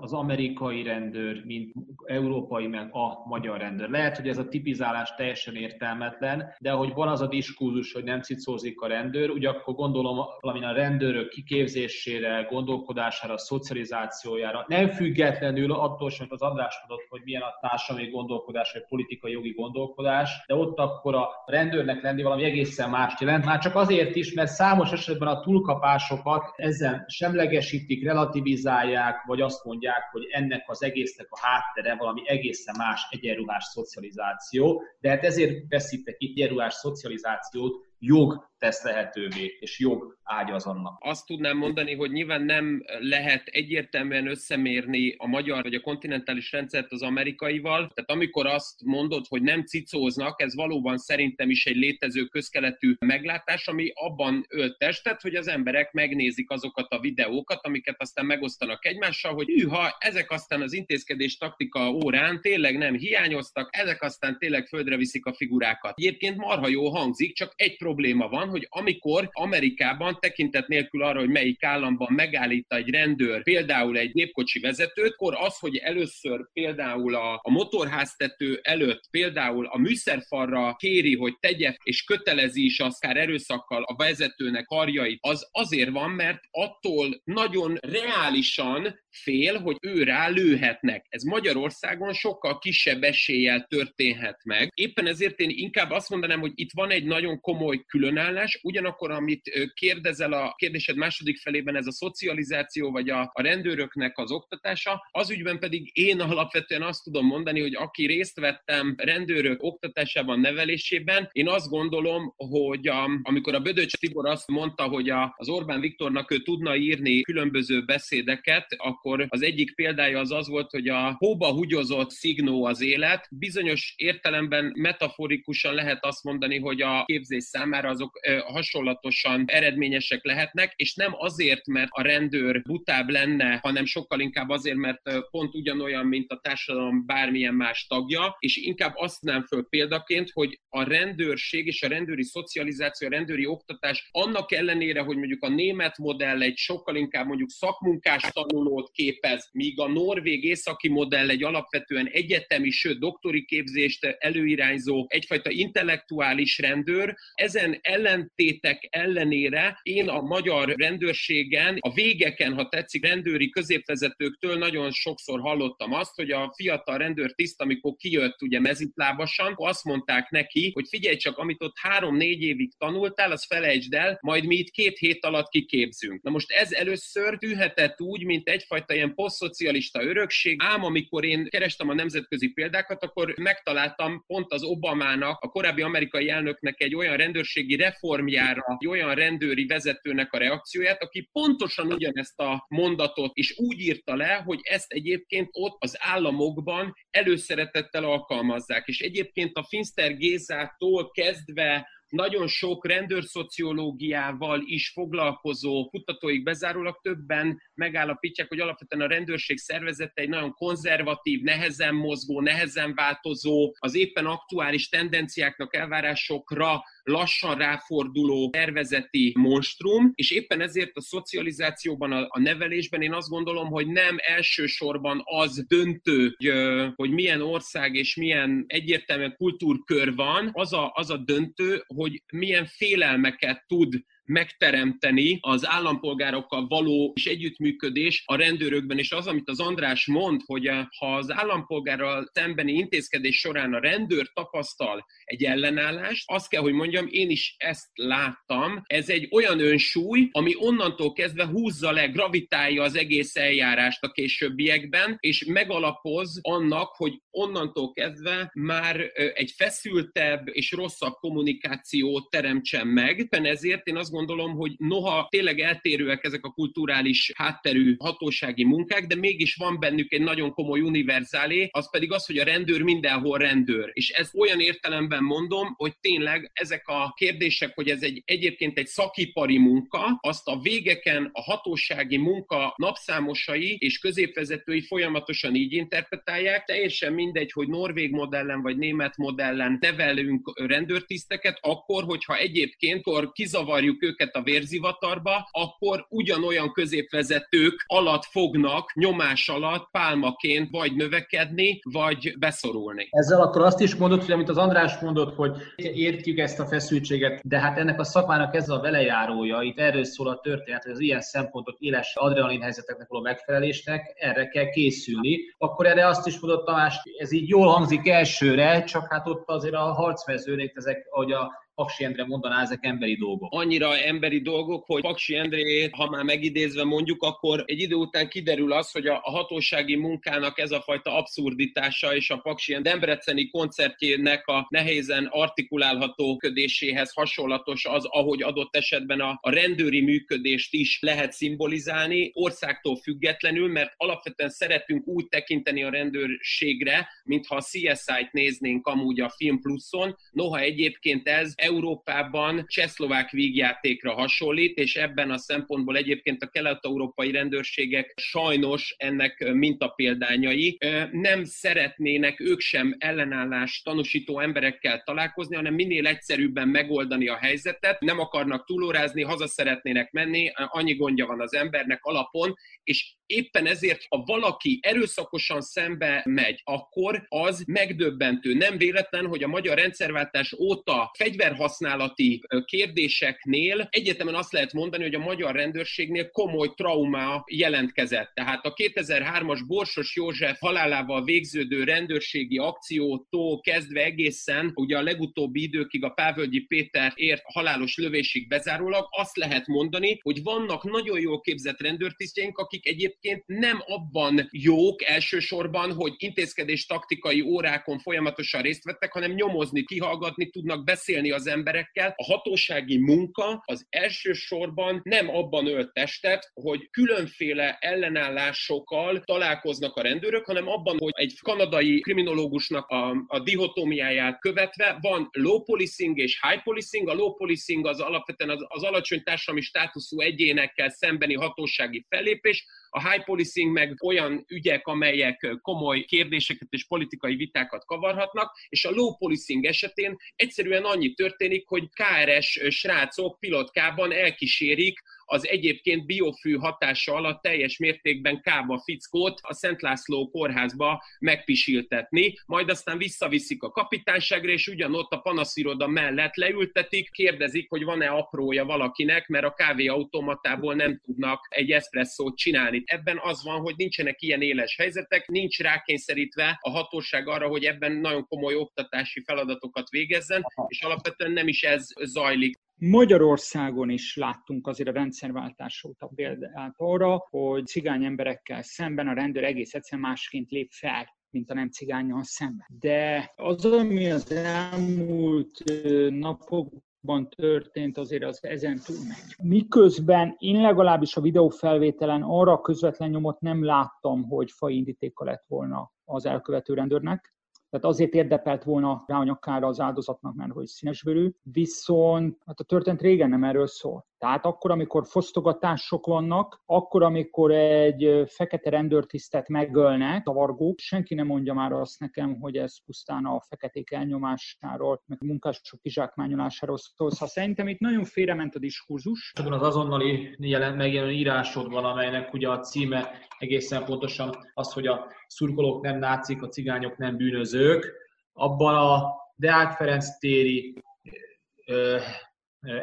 az amerikai rendőr, mint európai, meg a magyar rendőr? Lehet, hogy ez a tipizálás teljesen értelmetlen, de hogy van az a diskurzus, hogy nem cicózik a rendőr, ugye akkor gondolom valamint a rendőrök kiképzésére, gondolkodására, szocializációjára, nem függetlenül attól sem az András mondott, hogy milyen a társadalmi gondolkodás, vagy politikai jogi gondolkodás, de ott akkor a rendőrnek lenni valami egészen más jelent, már csak azért is, mert számos esetben a túlkapásokat ezzel semlegesítik, relativizálják, vagy azt mondják, hogy ennek az egésznek a háttere valami egészen más egyenruhás szocializáció, de hát ezért veszítek itt egyenruhás szocializációt jog tesz lehetővé, és jog ágyaz annak. Azt tudnám mondani, hogy nyilván nem lehet egyértelműen összemérni a magyar vagy a kontinentális rendszert az amerikaival. Tehát amikor azt mondod, hogy nem cicóznak, ez valóban szerintem is egy létező közkeletű meglátás, ami abban ölt testet, hogy az emberek megnézik azokat a videókat, amiket aztán megosztanak egymással, hogy ha ezek aztán az intézkedés taktika órán tényleg nem hiányoztak, ezek aztán tényleg földre viszik a figurákat. Egyébként marha jó hangzik, csak egy probléma van, hogy amikor Amerikában tekintet nélkül arra, hogy melyik államban megállít egy rendőr például egy népkocsi vezetőt, akkor az, hogy először például a, a motorháztető előtt például a műszerfalra kéri, hogy tegye és kötelezi is akár erőszakkal a vezetőnek karjait, az azért van, mert attól nagyon reálisan fél, hogy ő rá lőhetnek. Ez Magyarországon sokkal kisebb eséllyel történhet meg. Éppen ezért én inkább azt mondanám, hogy itt van egy nagyon komoly különállás, ugyanakkor, amit kérdezel a kérdésed második felében, ez a szocializáció, vagy a, a rendőröknek az oktatása, az ügyben pedig én alapvetően azt tudom mondani, hogy aki részt vettem rendőrök oktatásában, nevelésében, én azt gondolom, hogy a, amikor a Bödöcs Tibor azt mondta, hogy a, az Orbán Viktornak ő tudna írni különböző beszédeket, akkor az egyik példája az az volt, hogy a hóba hugyozott szignó az élet. Bizonyos értelemben metaforikusan lehet azt mondani, hogy a képzés számára azok hasonlatosan eredményesek lehetnek, és nem azért, mert a rendőr butább lenne, hanem sokkal inkább azért, mert pont ugyanolyan, mint a társadalom bármilyen más tagja, és inkább azt nem föl példaként, hogy a rendőrség és a rendőri szocializáció, a rendőri oktatás annak ellenére, hogy mondjuk a német modell egy sokkal inkább mondjuk szakmunkás tanulót képez, míg a norvég északi modell egy alapvetően egyetemi, sőt doktori képzést előirányzó egyfajta intellektuális rendőr, ezen ellentétek ellenére én a magyar rendőrségen, a végeken, ha tetszik, rendőri középvezetőktől nagyon sokszor hallottam azt, hogy a fiatal rendőr tiszt, amikor kijött ugye mezitlábasan, azt mondták neki, hogy figyelj csak, amit ott három-négy évig tanultál, az felejtsd el, majd mi itt két hét alatt kiképzünk. Na most ez először tűhetett úgy, mint egyfajta ilyen posztszocialista örökség, ám amikor én kerestem a nemzetközi példákat, akkor megtaláltam pont az Obamának, a korábbi amerikai elnöknek egy olyan rendőrségi reformjára, egy olyan rendőri vezetőnek a reakcióját, aki pontosan ugyanezt a mondatot is úgy írta le, hogy ezt egyébként ott az államokban előszeretettel alkalmazzák. És egyébként a Finster Gézától kezdve nagyon sok rendőrszociológiával is foglalkozó kutatóik bezárólag többen megállapítják, hogy alapvetően a rendőrség szervezete egy nagyon konzervatív, nehezen mozgó, nehezen változó, az éppen aktuális tendenciáknak, elvárásokra lassan ráforduló tervezeti monstrum, és éppen ezért a szocializációban, a, a nevelésben én azt gondolom, hogy nem elsősorban az döntő, hogy, hogy milyen ország és milyen egyértelműen kultúrkör van, az a, az a döntő, hogy milyen félelmeket tud megteremteni az állampolgárokkal való és együttműködés a rendőrökben, és az, amit az András mond, hogy eh, ha az állampolgárral szembeni intézkedés során a rendőr tapasztal egy ellenállást, azt kell, hogy mondjam, én is ezt láttam. Ez egy olyan önsúly, ami onnantól kezdve húzza le, gravitálja az egész eljárást a későbbiekben, és megalapoz annak, hogy onnantól kezdve már eh, egy feszültebb és rosszabb kommunikációt teremtsen meg. Éppen ezért én azt gondolom, hogy noha tényleg eltérőek ezek a kulturális hátterű hatósági munkák, de mégis van bennük egy nagyon komoly univerzálé, az pedig az, hogy a rendőr mindenhol rendőr. És ez olyan értelemben mondom, hogy tényleg ezek a kérdések, hogy ez egy egyébként egy szakipari munka, azt a végeken a hatósági munka napszámosai és középvezetői folyamatosan így interpretálják. Teljesen mindegy, hogy norvég modellen vagy német modellen nevelünk rendőrtiszteket, akkor, hogyha egyébként kizavarjuk őket a vérzivatarba, akkor ugyanolyan középvezetők alatt fognak nyomás alatt pálmaként vagy növekedni, vagy beszorulni. Ezzel akkor azt is mondod, hogy amit az András mondott, hogy értjük ezt a feszültséget, de hát ennek a szakmának ez a velejárója, itt erről szól a történet, hogy az ilyen szempontok éles adrenalin helyzeteknek való megfelelésnek erre kell készülni. Akkor erre azt is mondott Tamás, ez így jól hangzik elsőre, csak hát ott azért a harcmezőnék ezek, ahogy a Paksi Endre mondaná, ezek emberi dolgok. Annyira emberi dolgok, hogy Paksi Endrét, ha már megidézve mondjuk, akkor egy idő után kiderül az, hogy a, hatósági munkának ez a fajta abszurditása és a Paksi Endre Debreceni koncertjének a nehézen artikulálható ködéséhez hasonlatos az, ahogy adott esetben a, a rendőri működést is lehet szimbolizálni, országtól függetlenül, mert alapvetően szeretünk úgy tekinteni a rendőrségre, mintha a CSI-t néznénk amúgy a Film Pluszon, noha egyébként ez Európában csehszlovák vígjátékra hasonlít, és ebben a szempontból egyébként a kelet-európai rendőrségek sajnos ennek mintapéldányai. Nem szeretnének ők sem ellenállást tanúsító emberekkel találkozni, hanem minél egyszerűbben megoldani a helyzetet, nem akarnak túlórázni, haza szeretnének menni, annyi gondja van az embernek alapon, és éppen ezért, ha valaki erőszakosan szembe megy, akkor az megdöbbentő. Nem véletlen, hogy a magyar rendszerváltás óta fegyverhasználati kérdéseknél egyetemen azt lehet mondani, hogy a magyar rendőrségnél komoly trauma jelentkezett. Tehát a 2003-as Borsos József halálával végződő rendőrségi akciótól kezdve egészen ugye a legutóbbi időkig a Pávölgyi Péter ért halálos lövésig bezárólag azt lehet mondani, hogy vannak nagyon jól képzett rendőrtisztjeink, akik egyébként egyébként nem abban jók elsősorban, hogy intézkedés taktikai órákon folyamatosan részt vettek, hanem nyomozni, kihallgatni tudnak, beszélni az emberekkel. A hatósági munka az elsősorban nem abban ölt testet, hogy különféle ellenállásokkal találkoznak a rendőrök, hanem abban, hogy egy kanadai kriminológusnak a, a dihotómiáját követve van low policing és high policing. A low policing az alapvetően az, az alacsony társadalmi státuszú egyénekkel szembeni hatósági fellépés, a high policing meg olyan ügyek, amelyek komoly kérdéseket és politikai vitákat kavarhatnak, és a low policing esetén egyszerűen annyi történik, hogy KRS srácok pilotkában elkísérik az egyébként biofű hatása alatt teljes mértékben kába fickót a Szent László kórházba megpisiltetni, majd aztán visszaviszik a kapitányságra, és ugyanott a panasziroda mellett leültetik, kérdezik, hogy van-e aprója valakinek, mert a kávéautomatából nem tudnak egy eszpresszót csinálni. Ebben az van, hogy nincsenek ilyen éles helyzetek, nincs rákényszerítve a hatóság arra, hogy ebben nagyon komoly oktatási feladatokat végezzen, és alapvetően nem is ez zajlik. Magyarországon is láttunk azért a rendszerváltás óta példát arra, hogy cigány emberekkel szemben a rendőr egész egyszerűen másként lép fel mint a nem cigányjal szemben. De az, ami az elmúlt napokban történt, azért az ezen túl megy. Miközben én legalábbis a videófelvételen arra közvetlen nyomot nem láttam, hogy faindítéka lett volna az elkövető rendőrnek, tehát azért érdepelt volna rá a nyakára az áldozatnak, mert hogy színesbőrű, viszont hát a történet régen nem erről szól. Tehát akkor, amikor fosztogatások vannak, akkor, amikor egy fekete rendőrtisztet megölnek, vargók, senki nem mondja már azt nekem, hogy ez pusztán a feketék elnyomásáról, meg a munkások kizsákmányolásáról szól. Szóval szerintem itt nagyon félrement a diskurzus. Az azonnali jelen, megjelenő írásodban, amelynek ugye a címe egészen pontosan az, hogy a szurkolók nem nácik, a cigányok nem bűnözők, abban a Deák Ferenc téri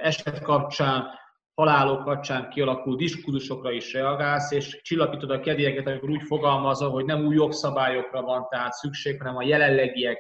eset kapcsán halálok kapcsán kialakult diskurzusokra is reagálsz, és csillapítod a kedélyeket, amikor úgy fogalmazol, hogy nem új jogszabályokra van tehát szükség, hanem a jelenlegiek,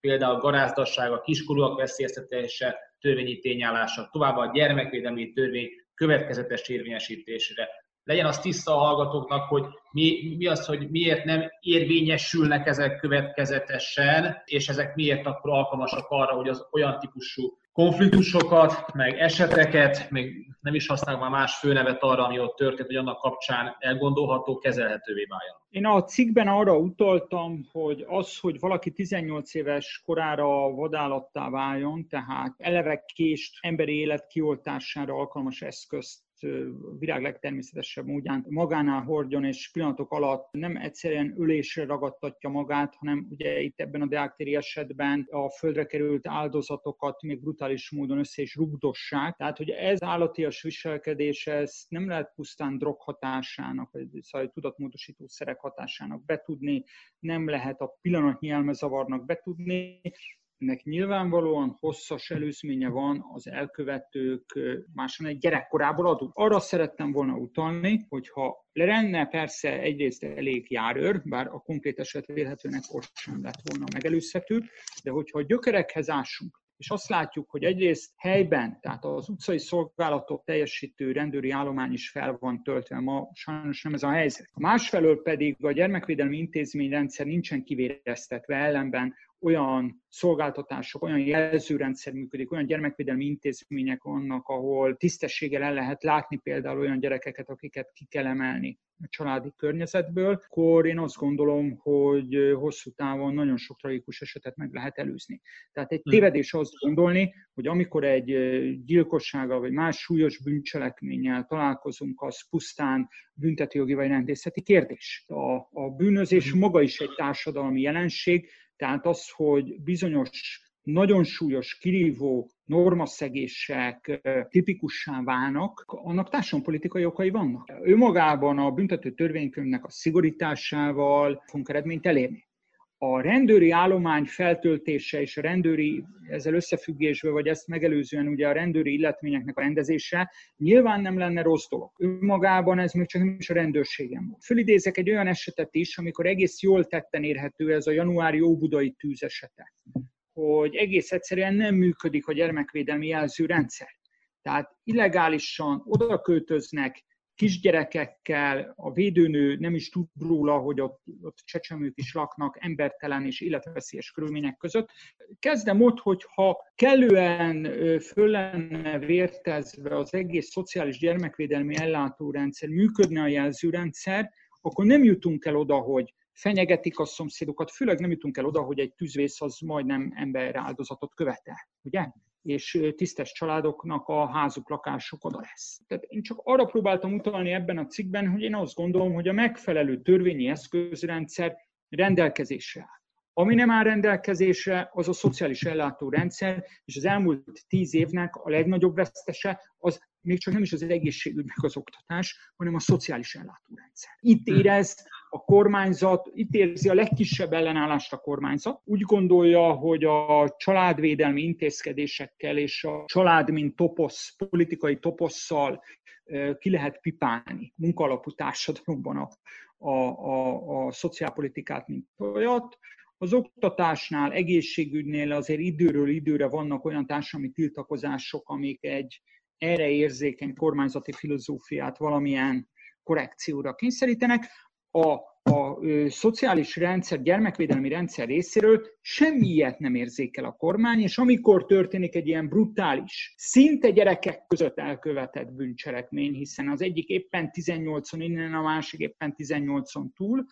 például garázdasság, a kiskorúak veszélyeztetése, törvényi tényállása, továbbá a gyermekvédelmi törvény következetes érvényesítésére. Legyen az tiszta a hallgatóknak, hogy mi, mi az, hogy miért nem érvényesülnek ezek következetesen, és ezek miért akkor alkalmasak arra, hogy az olyan típusú konfliktusokat, meg eseteket, még nem is használok már más főnevet arra, ami ott történt, hogy annak kapcsán elgondolható, kezelhetővé váljon. Én a cikkben arra utaltam, hogy az, hogy valaki 18 éves korára vadállattá váljon, tehát eleve kést emberi élet kioltására alkalmas eszközt virág legtermészetesebb módján magánál hordjon, és pillanatok alatt nem egyszerűen ülésre ragadtatja magát, hanem ugye itt ebben a deaktéri esetben a földre került áldozatokat még brutális módon össze is rugdossák. Tehát, hogy ez állatias viselkedés, ez nem lehet pusztán drog hatásának, vagy szóval tudatmódosító szerek hatásának betudni, nem lehet a pillanatnyi elmezavarnak betudni, ennek nyilvánvalóan hosszas előzménye van az elkövetők máson egy gyerekkorából adó. Arra szerettem volna utalni, hogyha lenne persze egyrészt elég járőr, bár a konkrét eset vélhetőnek ott sem lett volna megelőzhető, de hogyha a gyökerekhez ásunk, és azt látjuk, hogy egyrészt helyben, tehát az utcai szolgálatok teljesítő rendőri állomány is fel van töltve, ma sajnos nem ez a helyzet. Másfelől pedig a gyermekvédelmi intézményrendszer nincsen kivéreztetve, ellenben olyan szolgáltatások, olyan jelzőrendszer működik, olyan gyermekvédelmi intézmények vannak, ahol tisztességgel el lehet látni például olyan gyerekeket, akiket ki kell emelni a családi környezetből, akkor én azt gondolom, hogy hosszú távon nagyon sok tragikus esetet meg lehet előzni. Tehát egy hm. tévedés azt gondolni, hogy amikor egy gyilkossággal vagy más súlyos bűncselekménnyel találkozunk, az pusztán büntetőjogi vagy rendészeti kérdés. A, a bűnözés hm. maga is egy társadalmi jelenség, tehát az, hogy bizonyos nagyon súlyos, kirívó normaszegések tipikussá válnak, annak társadalompolitikai okai vannak. Ő magában a büntető törvénykönyvnek a szigorításával fogunk eredményt elérni a rendőri állomány feltöltése és a rendőri ezzel összefüggésben, vagy ezt megelőzően ugye a rendőri illetményeknek a rendezése nyilván nem lenne rossz dolog. Önmagában ez még csak nem is a rendőrségem volt. Fölidézek egy olyan esetet is, amikor egész jól tetten érhető ez a januári óbudai tűz esete, hogy egész egyszerűen nem működik a gyermekvédelmi jelzőrendszer. Tehát illegálisan oda költöznek, kisgyerekekkel, a védőnő nem is tud róla, hogy ott, ott csecsemők is laknak embertelen és életveszélyes körülmények között. Kezdem ott, hogy ha kellően föl lenne vértezve az egész szociális gyermekvédelmi ellátórendszer, működne a jelzőrendszer, akkor nem jutunk el oda, hogy fenyegetik a szomszédokat, főleg nem jutunk el oda, hogy egy tűzvész az majdnem ember áldozatot követel, ugye? És tisztes családoknak a házuk, lakásuk oda lesz. Tehát én csak arra próbáltam utalni ebben a cikkben, hogy én azt gondolom, hogy a megfelelő törvényi eszközrendszer rendelkezésre áll. Ami nem áll rendelkezésre, az a szociális ellátórendszer, és az elmúlt tíz évnek a legnagyobb vesztese az még csak nem is az egészségügy meg az oktatás, hanem a szociális ellátórendszer. Itt hm. érez a kormányzat, itt érzi a legkisebb ellenállást a kormányzat. Úgy gondolja, hogy a családvédelmi intézkedésekkel és a család, mint toposz, politikai toposszal ki lehet pipálni munkalapú társadalomban a, a, a, a szociálpolitikát, mint olyat. Az oktatásnál, egészségügynél azért időről időre vannak olyan társadalmi tiltakozások, amik egy erre érzékeny kormányzati filozófiát valamilyen korrekcióra kényszerítenek a, a szociális rendszer, gyermekvédelmi rendszer részéről semmi nem érzékel a kormány, és amikor történik egy ilyen brutális, szinte gyerekek között elkövetett bűncselekmény, hiszen az egyik éppen 18-on innen, a másik éppen 18-on túl,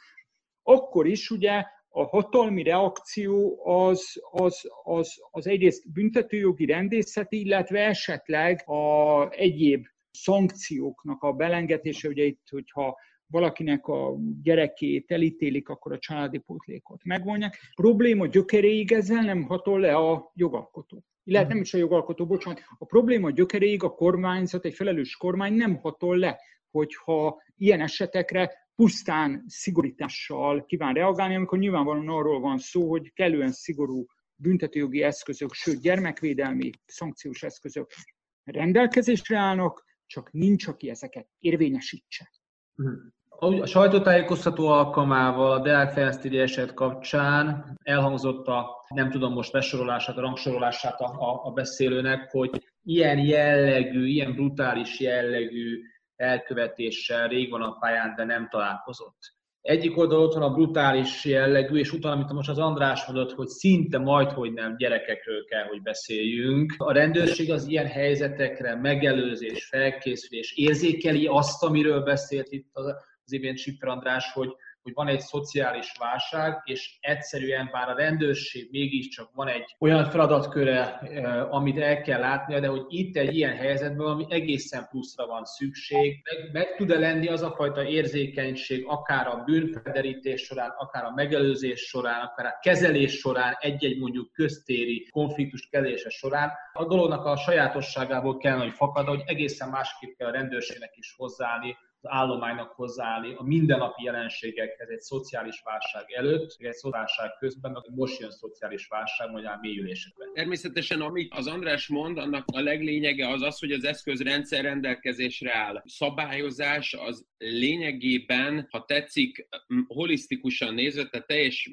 akkor is ugye a hatalmi reakció az, az, az, az egyrészt büntetőjogi rendészeti, illetve esetleg a egyéb szankcióknak a belengetése, ugye itt, hogyha valakinek a gyerekét elítélik, akkor a családi pótlékot megvonják. Probléma gyökeréig ezzel nem hatol le a jogalkotó. Illetve nem is a jogalkotó, bocsánat. A probléma gyökeréig a kormányzat, egy felelős kormány nem hatol le, hogyha ilyen esetekre pusztán szigorítással kíván reagálni, amikor nyilvánvalóan arról van szó, hogy kellően szigorú büntetőjogi eszközök, sőt gyermekvédelmi szankciós eszközök rendelkezésre állnak, csak nincs, aki ezeket érvényesítse. A sajtótájékoztató alkalmával a Deák Ferenc eset kapcsán elhangzott a, nem tudom most besorolását, a rangsorolását a, a, a beszélőnek, hogy ilyen jellegű, ilyen brutális jellegű elkövetéssel rég van a pályán, de nem találkozott. Egyik oldal ott van a brutális jellegű, és utána, amit most az András mondott, hogy szinte majd, hogy nem gyerekekről kell, hogy beszéljünk. A rendőrség az ilyen helyzetekre megelőzés, felkészülés érzékeli azt, amiről beszélt itt az imént Sipper András, hogy hogy van egy szociális válság, és egyszerűen bár a rendőrség mégiscsak van egy olyan feladatköre, amit el kell látnia, de hogy itt egy ilyen helyzetben, ami egészen pluszra van szükség, meg, meg tud-e lenni az a fajta érzékenység, akár a bűnfederítés során, akár a megelőzés során, akár a kezelés során, egy-egy mondjuk köztéri konfliktus kezelése során, a dolognak a sajátosságából kell, hogy fakad, hogy egészen másképp kell a rendőrségnek is hozzáállni állománynak hozzáállni a mindennapi jelenségekhez egy szociális válság előtt, egy szociális válság közben, most jön szociális válság, a mélyülésekben. Természetesen, amit az András mond, annak a leglényege az az, hogy az eszközrendszer rendelkezésre áll. Szabályozás az lényegében, ha tetszik, holisztikusan nézve, tehát teljes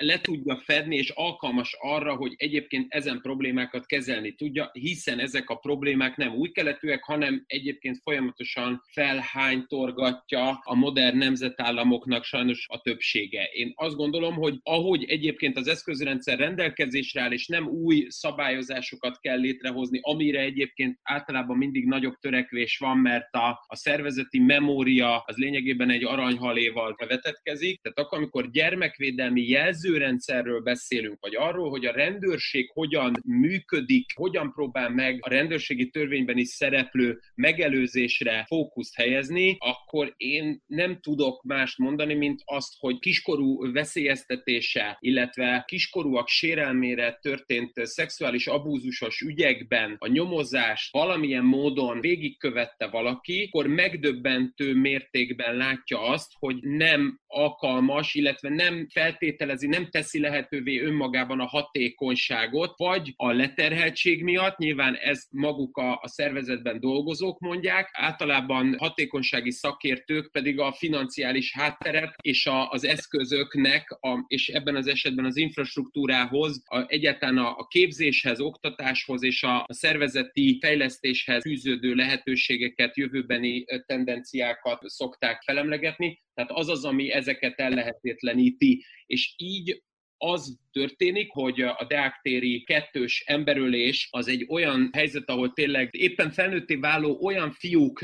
le tudja fedni, és alkalmas arra, hogy egyébként ezen problémákat kezelni tudja, hiszen ezek a problémák nem új keletűek, hanem egyébként folyamatosan felhány torgatja a modern nemzetállamoknak sajnos a többsége. Én azt gondolom, hogy ahogy egyébként az eszközrendszer rendelkezésre áll, és nem új szabályozásokat kell létrehozni, amire egyébként általában mindig nagyobb törekvés van, mert a, a szervezeti memória az lényegében egy aranyhaléval vetetkezik. Tehát akkor, amikor gyermekvédelmi jelzőrendszerről beszélünk, vagy arról, hogy a rendőrség hogyan működik, hogyan próbál meg a rendőrségi törvényben is szereplő megelőzésre fókuszt helyezni, akkor én nem tudok mást mondani, mint azt, hogy kiskorú veszélyeztetése, illetve kiskorúak sérelmére történt szexuális abúzusos ügyekben a nyomozás valamilyen módon végigkövette valaki, akkor megdöbbentő mértékben látja azt, hogy nem alkalmas, illetve nem feltételezi, nem teszi lehetővé önmagában a hatékonyságot, vagy a leterheltség miatt, nyilván ezt maguk a, a szervezetben dolgozók mondják, általában hatékonyság gazdasági szakértők pedig a financiális hátteret és a, az eszközöknek, a, és ebben az esetben az infrastruktúrához, a, egyáltalán a, a képzéshez, oktatáshoz és a, a szervezeti fejlesztéshez fűződő lehetőségeket, jövőbeni tendenciákat szokták felemlegetni. Tehát az az, ami ezeket ellehetetleníti. És így az történik, hogy a deaktéri kettős emberölés az egy olyan helyzet, ahol tényleg éppen felnőtté váló olyan fiúk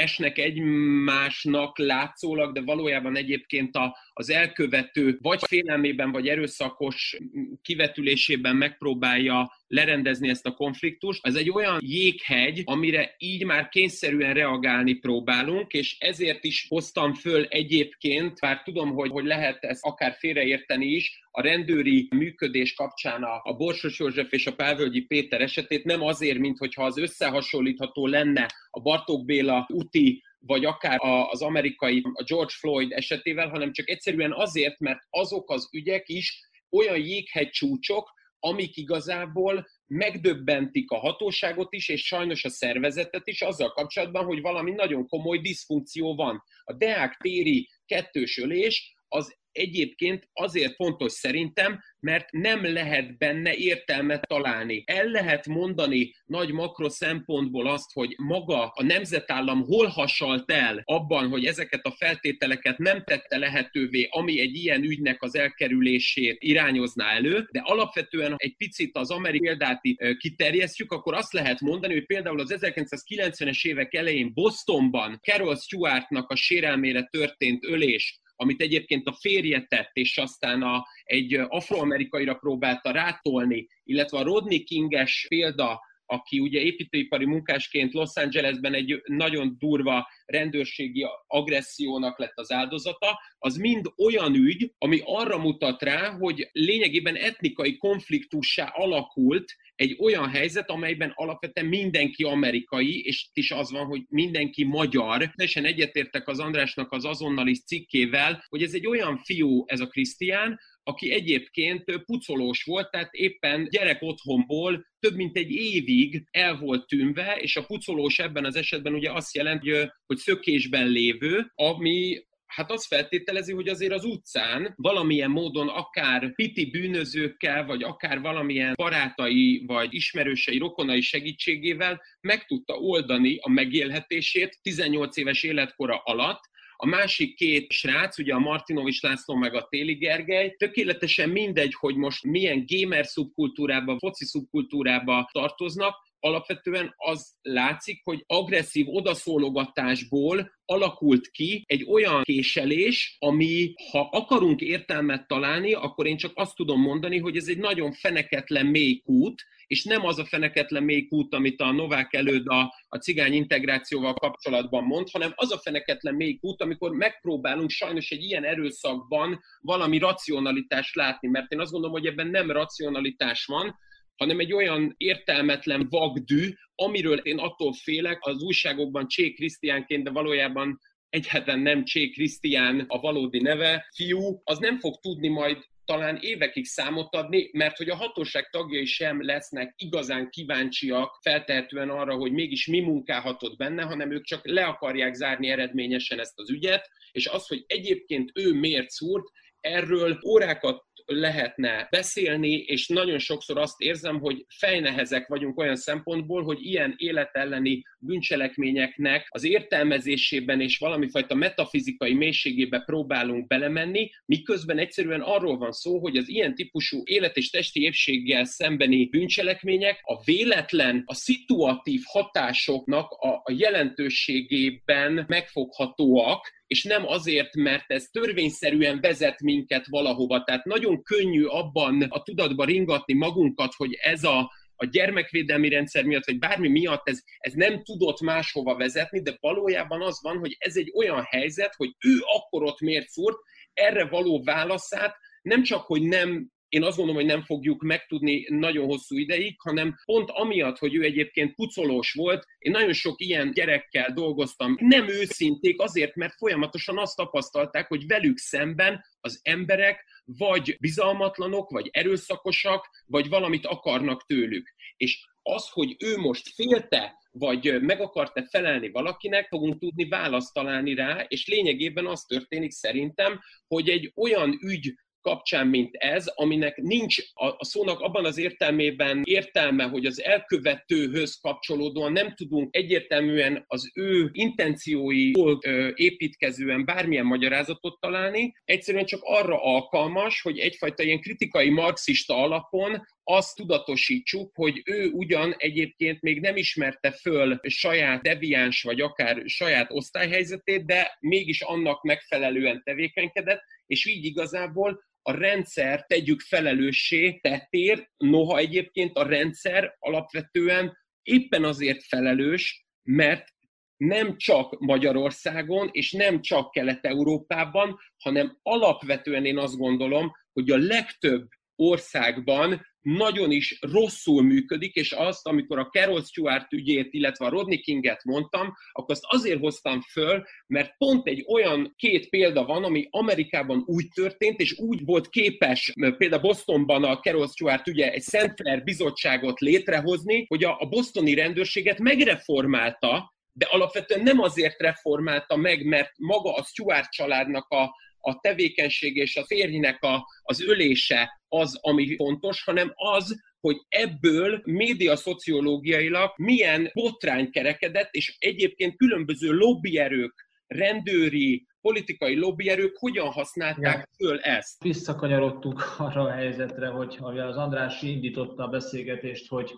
esnek egymásnak látszólag, de valójában egyébként a, az elkövető vagy félelmében, vagy erőszakos kivetülésében megpróbálja lerendezni ezt a konfliktust. Ez egy olyan jéghegy, amire így már kényszerűen reagálni próbálunk, és ezért is hoztam föl egyébként, bár tudom, hogy, hogy lehet ezt akár félreérteni is, a rendőri működés kapcsán a, a Borsos József és a Pálvölgyi Péter esetét nem azért, mint hogyha az összehasonlítható lenne a Bartók Béla úti vagy akár az amerikai a George Floyd esetével, hanem csak egyszerűen azért, mert azok az ügyek is olyan jéghegy csúcsok, amik igazából megdöbbentik a hatóságot is, és sajnos a szervezetet is azzal kapcsolatban, hogy valami nagyon komoly diszfunkció van. A Deák téri kettős ölés az egyébként azért fontos szerintem, mert nem lehet benne értelmet találni. El lehet mondani nagy makro szempontból azt, hogy maga a nemzetállam hol hasalt el abban, hogy ezeket a feltételeket nem tette lehetővé, ami egy ilyen ügynek az elkerülését irányozná elő, de alapvetően egy picit az amerikai példát kiterjesztjük, akkor azt lehet mondani, hogy például az 1990-es évek elején Bostonban Carol Stewartnak a sérelmére történt ölés, amit egyébként a férje tett, és aztán a, egy afroamerikaira próbálta rátolni, illetve a Rodney Kinges példa, aki ugye építőipari munkásként Los Angelesben egy nagyon durva rendőrségi agressziónak lett az áldozata, az mind olyan ügy, ami arra mutat rá, hogy lényegében etnikai konfliktussá alakult egy olyan helyzet, amelyben alapvetően mindenki amerikai, és is az van, hogy mindenki magyar. Teljesen egyetértek az Andrásnak az azonnali cikkével, hogy ez egy olyan fiú, ez a Krisztián, aki egyébként pucolós volt, tehát éppen gyerek otthonból több mint egy évig el volt tűnve, és a pucolós ebben az esetben ugye azt jelenti, hogy szökésben lévő, ami hát az feltételezi, hogy azért az utcán valamilyen módon akár piti bűnözőkkel, vagy akár valamilyen barátai, vagy ismerősei, rokonai segítségével meg tudta oldani a megélhetését 18 éves életkora alatt, a másik két srác, ugye a Martinovics László meg a Téli Gergely, tökéletesen mindegy, hogy most milyen gamer szubkultúrába, foci szubkultúrába tartoznak, alapvetően az látszik, hogy agresszív odaszólogatásból alakult ki egy olyan késelés, ami, ha akarunk értelmet találni, akkor én csak azt tudom mondani, hogy ez egy nagyon feneketlen mély kút, és nem az a feneketlen mély kút, amit a Novák előd a, a cigány integrációval kapcsolatban mond, hanem az a feneketlen mély kút, amikor megpróbálunk sajnos egy ilyen erőszakban valami racionalitást látni, mert én azt gondolom, hogy ebben nem racionalitás van, hanem egy olyan értelmetlen vagdű, amiről én attól félek, az újságokban Csé Krisztiánként, de valójában egyáltalán nem Csé Krisztián a valódi neve, fiú, az nem fog tudni majd talán évekig számot adni, mert hogy a hatóság tagjai sem lesznek igazán kíváncsiak feltehetően arra, hogy mégis mi munkálhatott benne, hanem ők csak le akarják zárni eredményesen ezt az ügyet, és az, hogy egyébként ő miért szúrt, erről órákat lehetne beszélni, és nagyon sokszor azt érzem, hogy fejnehezek vagyunk olyan szempontból, hogy ilyen életelleni bűncselekményeknek az értelmezésében és valami fajta metafizikai mélységébe próbálunk belemenni, miközben egyszerűen arról van szó, hogy az ilyen típusú élet és testi épséggel szembeni bűncselekmények a véletlen, a szituatív hatásoknak a, a jelentőségében megfoghatóak, és nem azért, mert ez törvényszerűen vezet minket valahova. Tehát nagyon könnyű abban a tudatba ringatni magunkat, hogy ez a, a gyermekvédelmi rendszer miatt, vagy bármi miatt ez, ez nem tudott máshova vezetni, de valójában az van, hogy ez egy olyan helyzet, hogy ő akkor ott miért szúrt, erre való válaszát nem csak, hogy nem én azt gondolom, hogy nem fogjuk megtudni nagyon hosszú ideig, hanem pont amiatt, hogy ő egyébként pucolós volt, én nagyon sok ilyen gyerekkel dolgoztam. Nem őszinték azért, mert folyamatosan azt tapasztalták, hogy velük szemben az emberek vagy bizalmatlanok, vagy erőszakosak, vagy valamit akarnak tőlük. És az, hogy ő most félte, vagy meg akart-e felelni valakinek, fogunk tudni választ találni rá, és lényegében az történik szerintem, hogy egy olyan ügy kapcsán, mint ez, aminek nincs a, szónak abban az értelmében értelme, hogy az elkövetőhöz kapcsolódóan nem tudunk egyértelműen az ő intencióiból építkezően bármilyen magyarázatot találni, egyszerűen csak arra alkalmas, hogy egyfajta ilyen kritikai marxista alapon azt tudatosítsuk, hogy ő ugyan egyébként még nem ismerte föl saját deviáns vagy akár saját osztályhelyzetét, de mégis annak megfelelően tevékenykedett, és így igazából a rendszer tegyük felelőssé tettér, noha egyébként a rendszer alapvetően éppen azért felelős, mert nem csak Magyarországon, és nem csak Kelet-Európában, hanem alapvetően én azt gondolom, hogy a legtöbb országban nagyon is rosszul működik, és azt, amikor a Carol Stewart ügyét, illetve a Rodney Kinget mondtam, akkor azt azért hoztam föl, mert pont egy olyan két példa van, ami Amerikában úgy történt, és úgy volt képes például Bostonban a Carol Stewart ügye egy Szentler bizottságot létrehozni, hogy a, bostoni rendőrséget megreformálta, de alapvetően nem azért reformálta meg, mert maga a Stewart családnak a, a tevékenység és a férjnek a, az ölése az, ami fontos, hanem az, hogy ebből média szociológiailag milyen botrány kerekedett, és egyébként különböző lobbyerők, rendőri, politikai lobbyerők hogyan használták ja. föl ezt? Visszakanyarodtunk arra a helyzetre, hogy az András indította a beszélgetést, hogy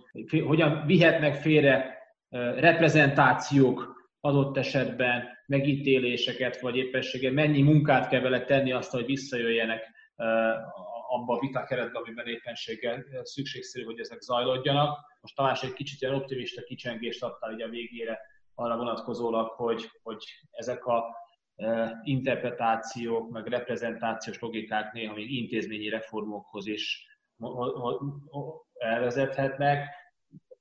hogyan vihetnek félre reprezentációk adott esetben megítéléseket, vagy éppességgel mennyi munkát kell vele tenni azt, hogy visszajöjjenek abba a vita keretbe, amiben éppenséggel szükségszerű, hogy ezek zajlódjanak. Most talán egy kicsit ilyen optimista kicsengést adtál ugye a végére arra vonatkozólag, hogy, hogy ezek a interpretációk, meg reprezentációs logikák néha még intézményi reformokhoz is elvezethetnek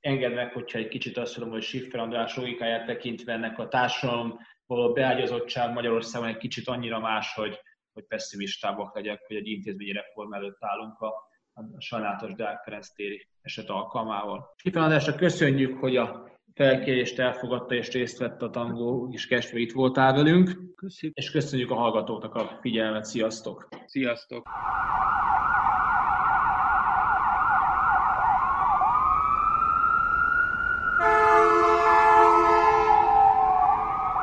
engedd meg, hogyha egy kicsit azt mondom, hogy Schiffer András logikáját tekintve ennek a társadalom való beágyazottság Magyarországon egy kicsit annyira más, hogy, hogy pessimistábbak legyek, hogy egy intézményi reform előtt állunk a, a sajnálatos Deák Ferenc téri eset alkalmával. Schiffer Andrásra köszönjük, hogy a felkérést elfogadta és részt vett a tangó és kestve itt voltál velünk. Köszönjük. És köszönjük a hallgatóknak a figyelmet. Sziasztok! Sziasztok!